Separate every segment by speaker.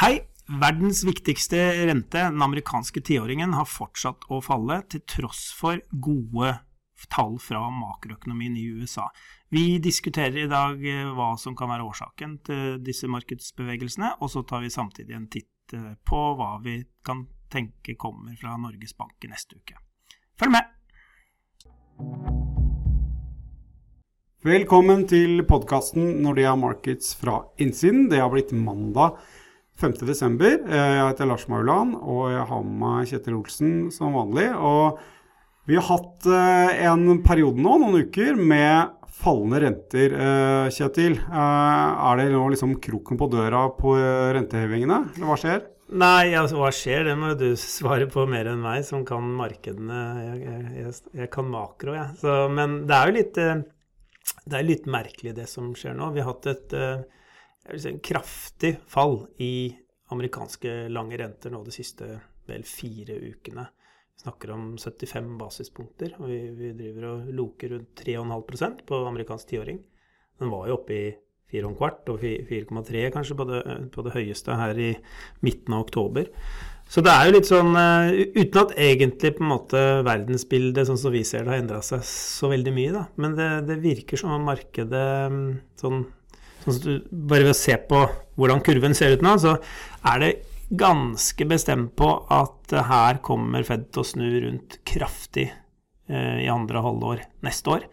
Speaker 1: Hei! Verdens viktigste rente, den amerikanske tiåringen, har fortsatt å falle, til tross for gode tall fra makroøkonomien i USA. Vi diskuterer i dag eh, hva som kan være årsaken til disse markedsbevegelsene, og så tar vi samtidig en titt eh, på hva vi kan tenke kommer fra Norges Bank i neste uke. Følg med!
Speaker 2: Velkommen til podkasten Nordea Markets fra innsiden. Det har blitt mandag 5.12. Jeg heter Lars Mauland, og jeg har med meg Kjetil Olsen som vanlig. Og vi har hatt eh, en periode nå, noen uker, med fallende renter. Eh, Kjetil, eh, er det nå liksom kroken på døra på rentehevingene, eller hva skjer?
Speaker 1: Nei, altså hva skjer? Det må du svare på mer enn meg, som kan markedene. Jeg, jeg, jeg kan makro, jeg. Ja. men det er jo litt det er litt merkelig det som skjer nå. Vi har hatt et si, en kraftig fall i amerikanske lange renter nå de siste vel fire ukene. Vi snakker om 75 basispunkter, og vi, vi driver og loker rundt 3,5% på amerikansk tiåring. Den var jo oppe i 4,25 og 4,3 kanskje på det, på det høyeste her i midten av oktober. Så det er jo litt sånn uh, Uten at egentlig på en måte verdensbildet sånn som vi ser det, har endra seg så veldig mye, da. Men det, det virker som om markedet mm, sånn, Bare ved å se på hvordan kurven ser ut nå, så er det ganske bestemt på at uh, her kommer Fed til å snu rundt kraftig uh, i andre halvår neste år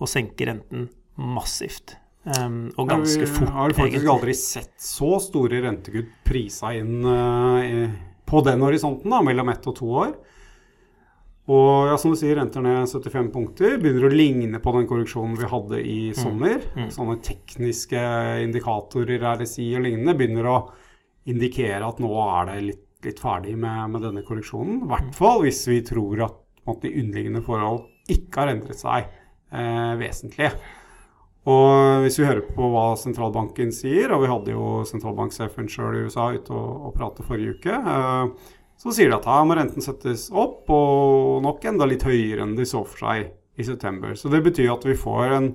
Speaker 1: og senke renten massivt. Um, og ganske fort,
Speaker 2: egentlig. Har faktisk egentlig. aldri sett så store rentekutt prisa inn i på den horisonten, da, mellom ett og to år. Og ja, som du sier, renter ned 75 punkter. Begynner å ligne på den korreksjonen vi hadde i mm. sommer. Mm. Mm. Sånne tekniske indikatorer, RSI og lignende, begynner å indikere at nå er det litt, litt ferdig med, med, denne korreksjonen. I hvert fall hvis vi tror at, at de underliggende forhold ikke har endret seg eh, vesentlig. Og hvis vi hører på hva sentralbanken sier, og vi hadde jo sentralbanksjefen sjøl i USA ute og, og prate forrige uke, eh, så sier de at her må renten settes opp, og nok enda litt høyere enn de så for seg i september. Så det betyr at vi får en,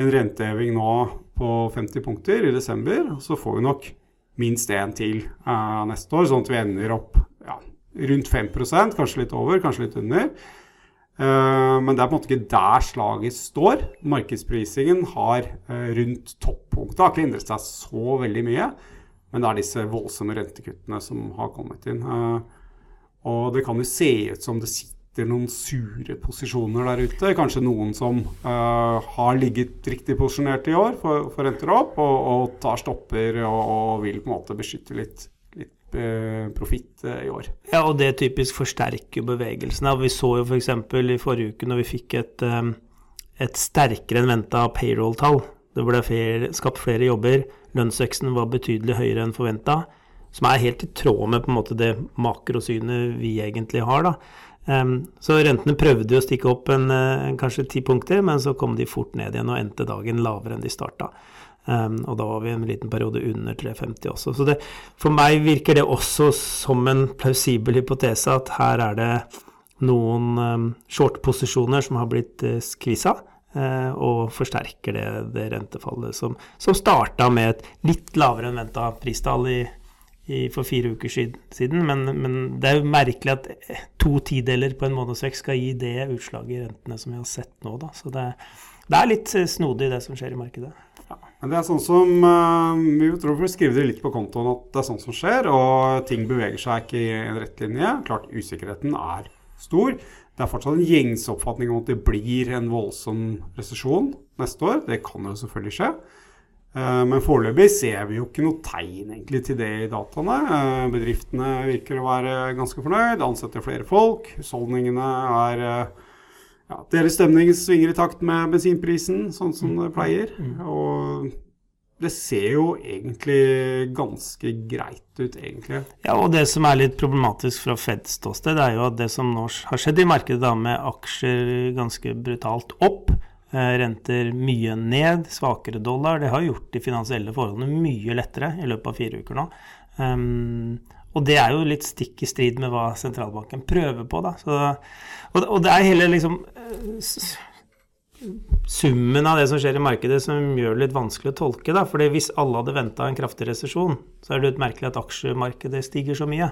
Speaker 2: en renteheving nå på 50 punkter i desember, og så får vi nok minst én til eh, neste år, sånn at vi ender opp ja, rundt 5 kanskje litt over, kanskje litt under. Eh, men det er på en måte ikke der slaget står. Markedsprisingen har uh, rundt toppunktet har ikke endret seg så veldig mye. Men det er disse voldsomme rentekuttene som har kommet inn. Uh, og det kan jo se ut som det sitter noen sure posisjoner der ute. Kanskje noen som har ligget riktig posisjonert i år for, renter opp, og, og tar stopper og, og vil på en måte beskytte litt Eh, profitt eh, i år.
Speaker 1: Ja, og det typisk forsterker bevegelsene. Vi så jo f.eks. For i forrige uke når vi fikk et, eh, et sterkere enn venta payroll-tall. Det ble flere, skapt flere jobber. Lønnsveksten var betydelig høyere enn forventa. Som er helt i tråd med på en måte det makrosynet vi egentlig har. da. Um, så rentene prøvde å stikke opp en, en kanskje ti punkter, men så kom de fort ned igjen og endte dagen lavere enn de starta. Um, og da var vi en liten periode under 350 også. Så det, for meg virker det også som en plausibel hypotese at her er det noen um, short-posisjoner som har blitt uh, skvisa, og forsterker det, det rentefallet som, som starta med et litt lavere enn venta pristall i, i, for fire uker siden. Men, men, det er jo merkelig at to tideler på en månedsvekst skal gi det utslaget i rentene som vi har sett nå. Da. Så det, det er litt snodig, det som skjer i markedet.
Speaker 2: Men det er sånn som uh, Vi tror vi skriver det litt på kontoen at det er sånn som skjer, og ting beveger seg ikke i en rett linje. Klart usikkerheten er stor. Det er fortsatt en gjengs oppfatning om at det blir en voldsom resesjon neste år. Det kan jo selvfølgelig skje. Uh, men foreløpig ser vi jo ikke noe tegn egentlig til det i dataene. Uh, bedriftene virker å være ganske fornøyd, ansetter flere folk. Husholdningene er ja, deres stemning svinger i takt med bensinprisen, sånn som det pleier. Mm. Og det ser jo egentlig ganske greit ut, egentlig.
Speaker 1: Ja, og det som er litt problematisk fra Feds ståsted, er jo at det som nå har skjedd i markedet, da med aksjer ganske brutalt opp, eh, renter mye ned, svakere dollar, det har gjort de finansielle forholdene mye lettere i løpet av fire uker nå. Um, og det er jo litt stikk i strid med hva sentralbanken prøver på. Da. Så, og, og, det er hele liksom summen av det som skjer i markedet som gjør det litt vanskelig å tolke. da, fordi Hvis alle hadde venta en kraftig resesjon, så er det litt merkelig at aksjemarkedet stiger så mye.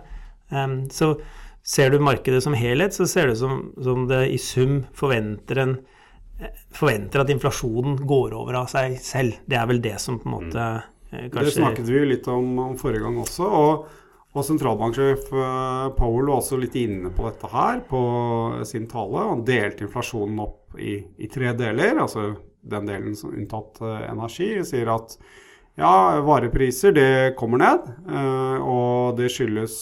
Speaker 1: Um, så ser du markedet som helhet, så ser det ut som, som det i sum forventer, en, forventer at inflasjonen går over av seg selv. Det er vel det som på en måte
Speaker 2: mm. kanskje Det snakket vi litt om, om forrige gang også. og og sentralbanksjef eh, Powell var også litt inne på dette her på sin tale. Han delte inflasjonen opp i, i tre deler. altså Den delen som unntatt energi, energi sier at ja, varepriser det kommer ned. Uh, og det skyldes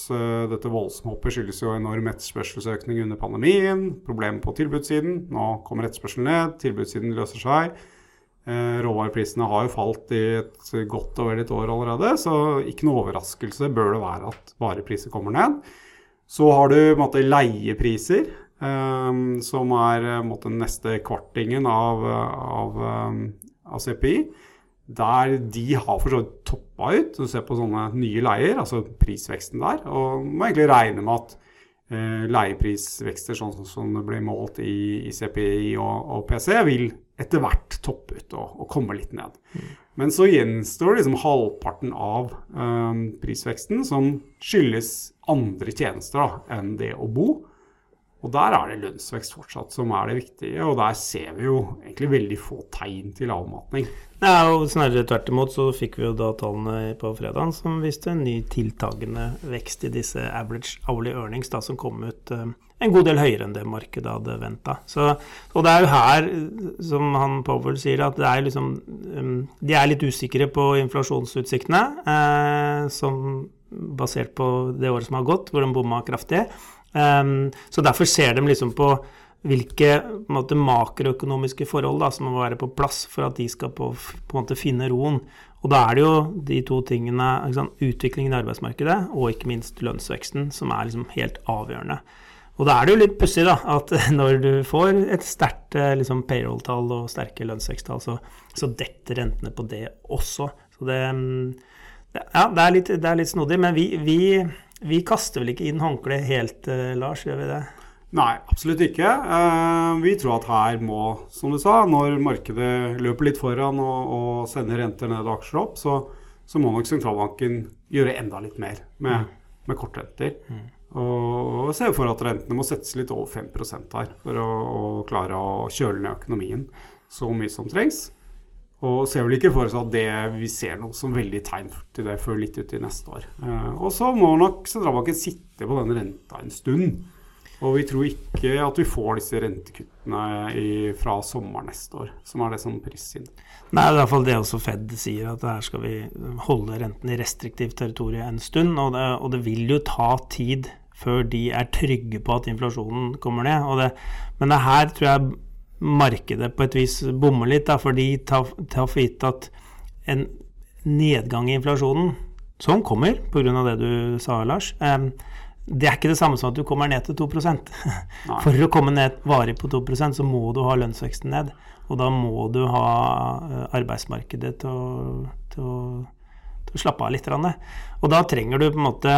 Speaker 2: dette dette hoppet skyldes jo enorm etterspørselsøkning under pandemien. Problemer på tilbudssiden. Nå kommer etterspørselen ned, tilbudssiden løser seg. Eh, råvareprisene har jo falt i et godt over et år allerede, så ikke noe overraskelse bør det være at varepriser kommer ned. Så har du måte, leiepriser, um, som er måte, neste kvartingen av, av, av, CPI. Der de har for så vidt toppa ut. Du ser på sånne nye leier, altså prisveksten der. Og må egentlig regne med at leieprisvekster sånn som det blir målt i, i CPI og, og PC, vil etter hvert toppe ut og, og komme litt ned. Mm. Men så gjenstår liksom halvparten av um, prisveksten som skyldes andre tjenester da, enn det å bo. Og der er det lønnsvekst fortsatt som er det viktige, og der ser vi jo egentlig veldig få tegn til avmatning.
Speaker 1: Ja, og Snarere tvert imot så fikk vi jo da tallene på fredag som viste en ny tiltagende vekst i disse average hourly earnings da, som kom ut um, en god del høyere enn det markedet hadde venta. Og det er jo her, som han Powell sier, at er liksom, um, de er litt usikre på inflasjonsutsiktene, eh, som basert på det året som har gått, hvor de bomma kraftig. Um, så derfor ser de liksom på hvilke på måte, makroøkonomiske forhold da, som må være på plass for at de skal på, på en måte finne roen. Og da er det jo de to tingene, utviklingen i arbeidsmarkedet og ikke minst lønnsveksten, som er liksom helt avgjørende. Og da er det jo litt pussig da, at når du får et sterkt eh, liksom, payroll-tall og sterke lønnsveksttall, så, så, detter rentene på det også. Så mm, det, ja, det, er, litt, det er litt snodig. Men vi, vi, vi, kaster vel ikke inn håndkleet helt, uh, Lars, gjør vi det?
Speaker 2: Nei, absolutt ikke. Uh, vi tror at her må, som du sa, når markedet løper litt foran og, og sender renter ned og aksjer opp, så, så, må nok sentralbanken gjøre enda litt mer med, mm. med kortrenter. Mm. Og ser for at rentene må settes litt over 5% her for å, å, klare å kjøle ned økonomien så mye som trengs. Og ser vel ikke for oss at det, vi ser noe som veldig tegn til det før litt ut i neste år. Eh, og så må nok sentralbanken sitte på denne renta en stund. Og vi tror ikke at vi får disse rentekuttene i, fra sommer neste år, som er det som prises.
Speaker 1: Nei, det er i hvert fall det også Fed sier, at her skal vi holde renten i restriktivt territorium en stund. Og det, og det vil jo ta tid før de er trygge på at inflasjonen kommer ned. Det, men det her tror jeg markedet på et vis bommer litt, da, for de tar, for gitt at en nedgang i inflasjonen, som kommer pga. det du sa, Lars, eh, det er ikke det samme som at du kommer ned til 2% For å komme ned varig på 2% så må du ha lønnsveksten ned. Og da må du ha eh, arbeidsmarkedet til å, til å, til å slappe av litt. Og da trenger du på en måte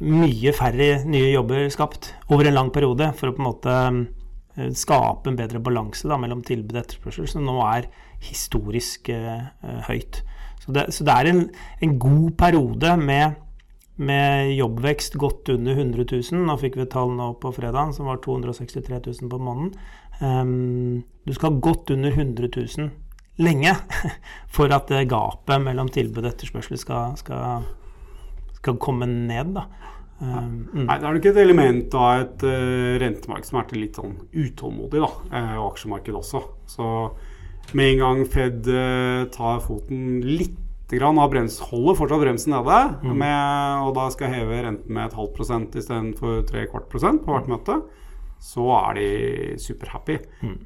Speaker 1: mye færre nye jobber skapt over en lang periode for å på en måte skape en bedre balanse da, mellom tilbud og etterspørsel, som nå er historisk eh, høyt. Så det, så det, er en, en god periode med, med, jobbvekst godt under 100 000. Nå fikk vi tall nå på fredag som var 263 000 på måneden. Um, du skal godt under 100 000 lenge for at gapet mellom tilbud og etterspørsel skal, skal skal komme ned. da.
Speaker 2: Um, mm. Nei, Det er nok et element av et uh, rentemarked som er litt sånn utålmodig, da, uh, og aksjemarked også. Så med en gang Fed uh, tar foten litt grann av brems, holder fortsatt bremsen nede, mm. med, og da skal heve renten med et halvt prosent istedenfor tre kvart prosent på hvert møte, så er de superhappy. Mm.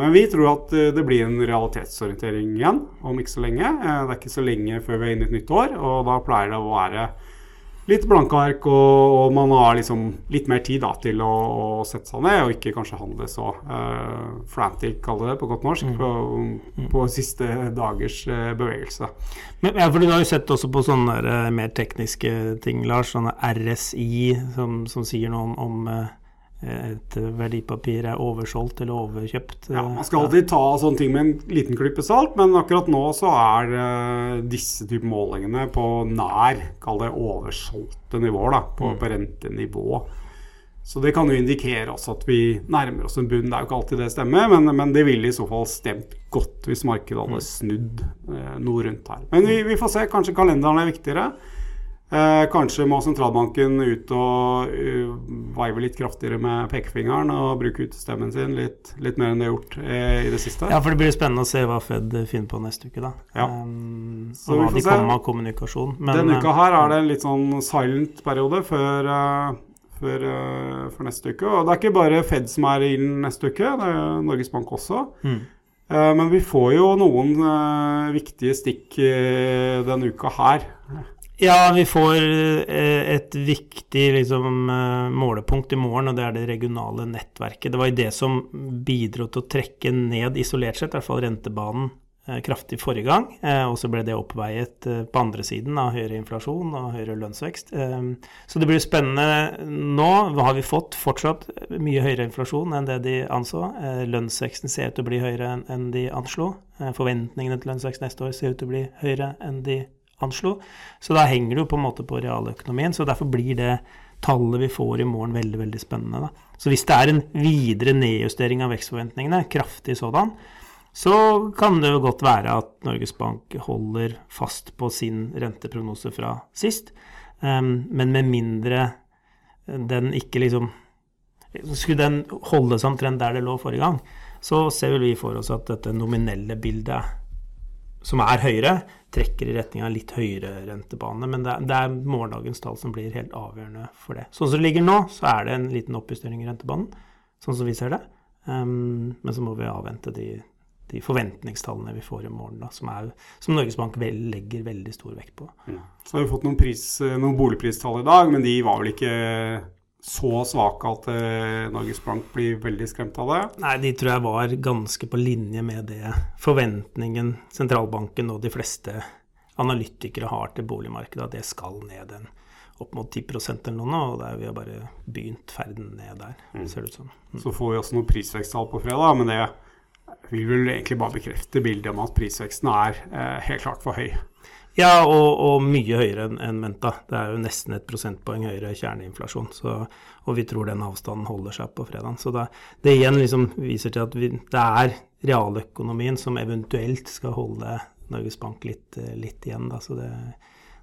Speaker 2: Men vi tror at det blir en realitetsorientering igjen om ikke så lenge. Det er ikke så lenge før vi er inne i et nytt år, og da pleier det å være litt blanke ark, og, og, man har liksom litt mer tid da, til å, å, sette seg ned, og ikke kanskje handle så uh, frantic, kaller det på godt norsk, mm. på, mm. på, siste dagers bevegelse.
Speaker 1: Men, ja, for Du har jo sett også på sånne mer tekniske ting, Lars. Sånne RSI som, som sier noe om, om et verdipapir er oversolgt eller overkjøpt.
Speaker 2: Ja, Man skal alltid ta sånne ting med en liten klype salt, men akkurat nå så er uh, disse type målingene på nær, kall det oversolgte nivåer, da, på, mm. på rentenivå. Så det kan jo indikere også at vi nærmer oss en bunn. Det er jo ikke alltid det stemmer, men, men det ville i så fall stemt godt hvis markedet hadde mm. snudd eh, noe rundt her. Men vi, vi får se. Kanskje kalenderen er viktigere. Eh, kanskje må sentralbanken ut og uh, veive litt kraftigere med pekefingeren og bruke utestemmen sin litt, litt, mer enn de har gjort eh, i det siste.
Speaker 1: Ja, for det blir spennende å se hva Fed finner på neste uke, da. Ja. Um, og hva de kommer med av kommunikasjon.
Speaker 2: Men, Denne uka her er det en litt sånn silent periode før, uh, før, uh, før neste uke. Og det er ikke bare Fed som er inn neste uke, det er Norges Bank også. Mm. Men vi får jo noen viktige stikk denne uka her.
Speaker 1: Ja, vi får eh, et viktig liksom, eh, målepunkt i morgen, og det er det regionale nettverket. Det var jo det som bidro til å trekke ned, isolert sett, i hvert fall rentebanen eh, kraftig forrige gang. Og så ble det oppveiet på andre siden av høyere inflasjon og høyere lønnsvekst. Så det blir spennende nå. Hva har vi fått? Fortsatt mye høyere inflasjon enn det de anså. Lønnsveksten ser ut til å bli høyere enn de anslo. Forventningene til lønnsvekst neste år ser ut til å bli høyere enn de anslo anslo. Så da henger det jo på en måte på realøkonomien. Så derfor blir det tallet vi får i morgen, veldig veldig spennende. Da. Så hvis det er en videre nedjustering av vekstforventningene, kraftig sådan, så kan det jo godt være at Norges Bank holder fast på sin renteprognose fra sist. Um, men med mindre den ikke liksom Skulle den holde som omtrent der det lå forrige gang, så ser vel vi for oss at dette nominelle bildet som er høyere, trekker i retning av litt høyere rentebane. Men det er, det er, morgendagens tall som blir helt avgjørende for det. Sånn som det ligger nå, så er det en liten oppjustering i rentebanen, sånn som vi ser det. Um, men så må vi avvente de, de, forventningstallene vi får i morgen, da, som, er, som Norges Bank vel, legger veldig stor vekt på.
Speaker 2: Ja. Så har vi fått noen, pris, noen boligpristall i dag, men de var vel ikke så svake at eh, Norges Bank blir veldig skremt av det?
Speaker 1: Nei, de tror jeg var ganske på linje med det forventningen sentralbanken og de fleste analytikere har til boligmarkedet, at det skal ned en opp mot 10 eller noe, nå, og der vi har bare begynt ferden ned der, mm. ser det ut som.
Speaker 2: Mm. Så får vi også noen prisveksttall på fredag, men det vil vel egentlig bare bekrefte bildet om at prisveksten er eh, helt klart for høy.
Speaker 1: Ja, og, og mye høyere enn en venta. Det er jo nesten et prosentpoeng høyere kjerneinflasjon. Så, og vi tror den avstanden holder seg på fredag. Så det, det igjen liksom viser til at vi, det er realøkonomien som eventuelt skal holde Norges Bank litt, litt igjen. Da. Så det,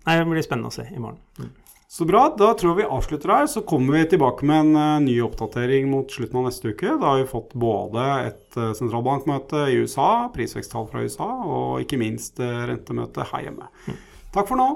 Speaker 1: nei, det blir spennende å se i morgen. Mm.
Speaker 2: Så bra. Da tror jeg vi avslutter her. Så kommer vi tilbake med en uh, ny oppdatering mot slutten av neste uke. Da har vi fått både et uh, sentralbankmøte i USA, prisveksttall fra USA, og ikke minst uh, rentemøte her hjemme. Mm. Takk for nå.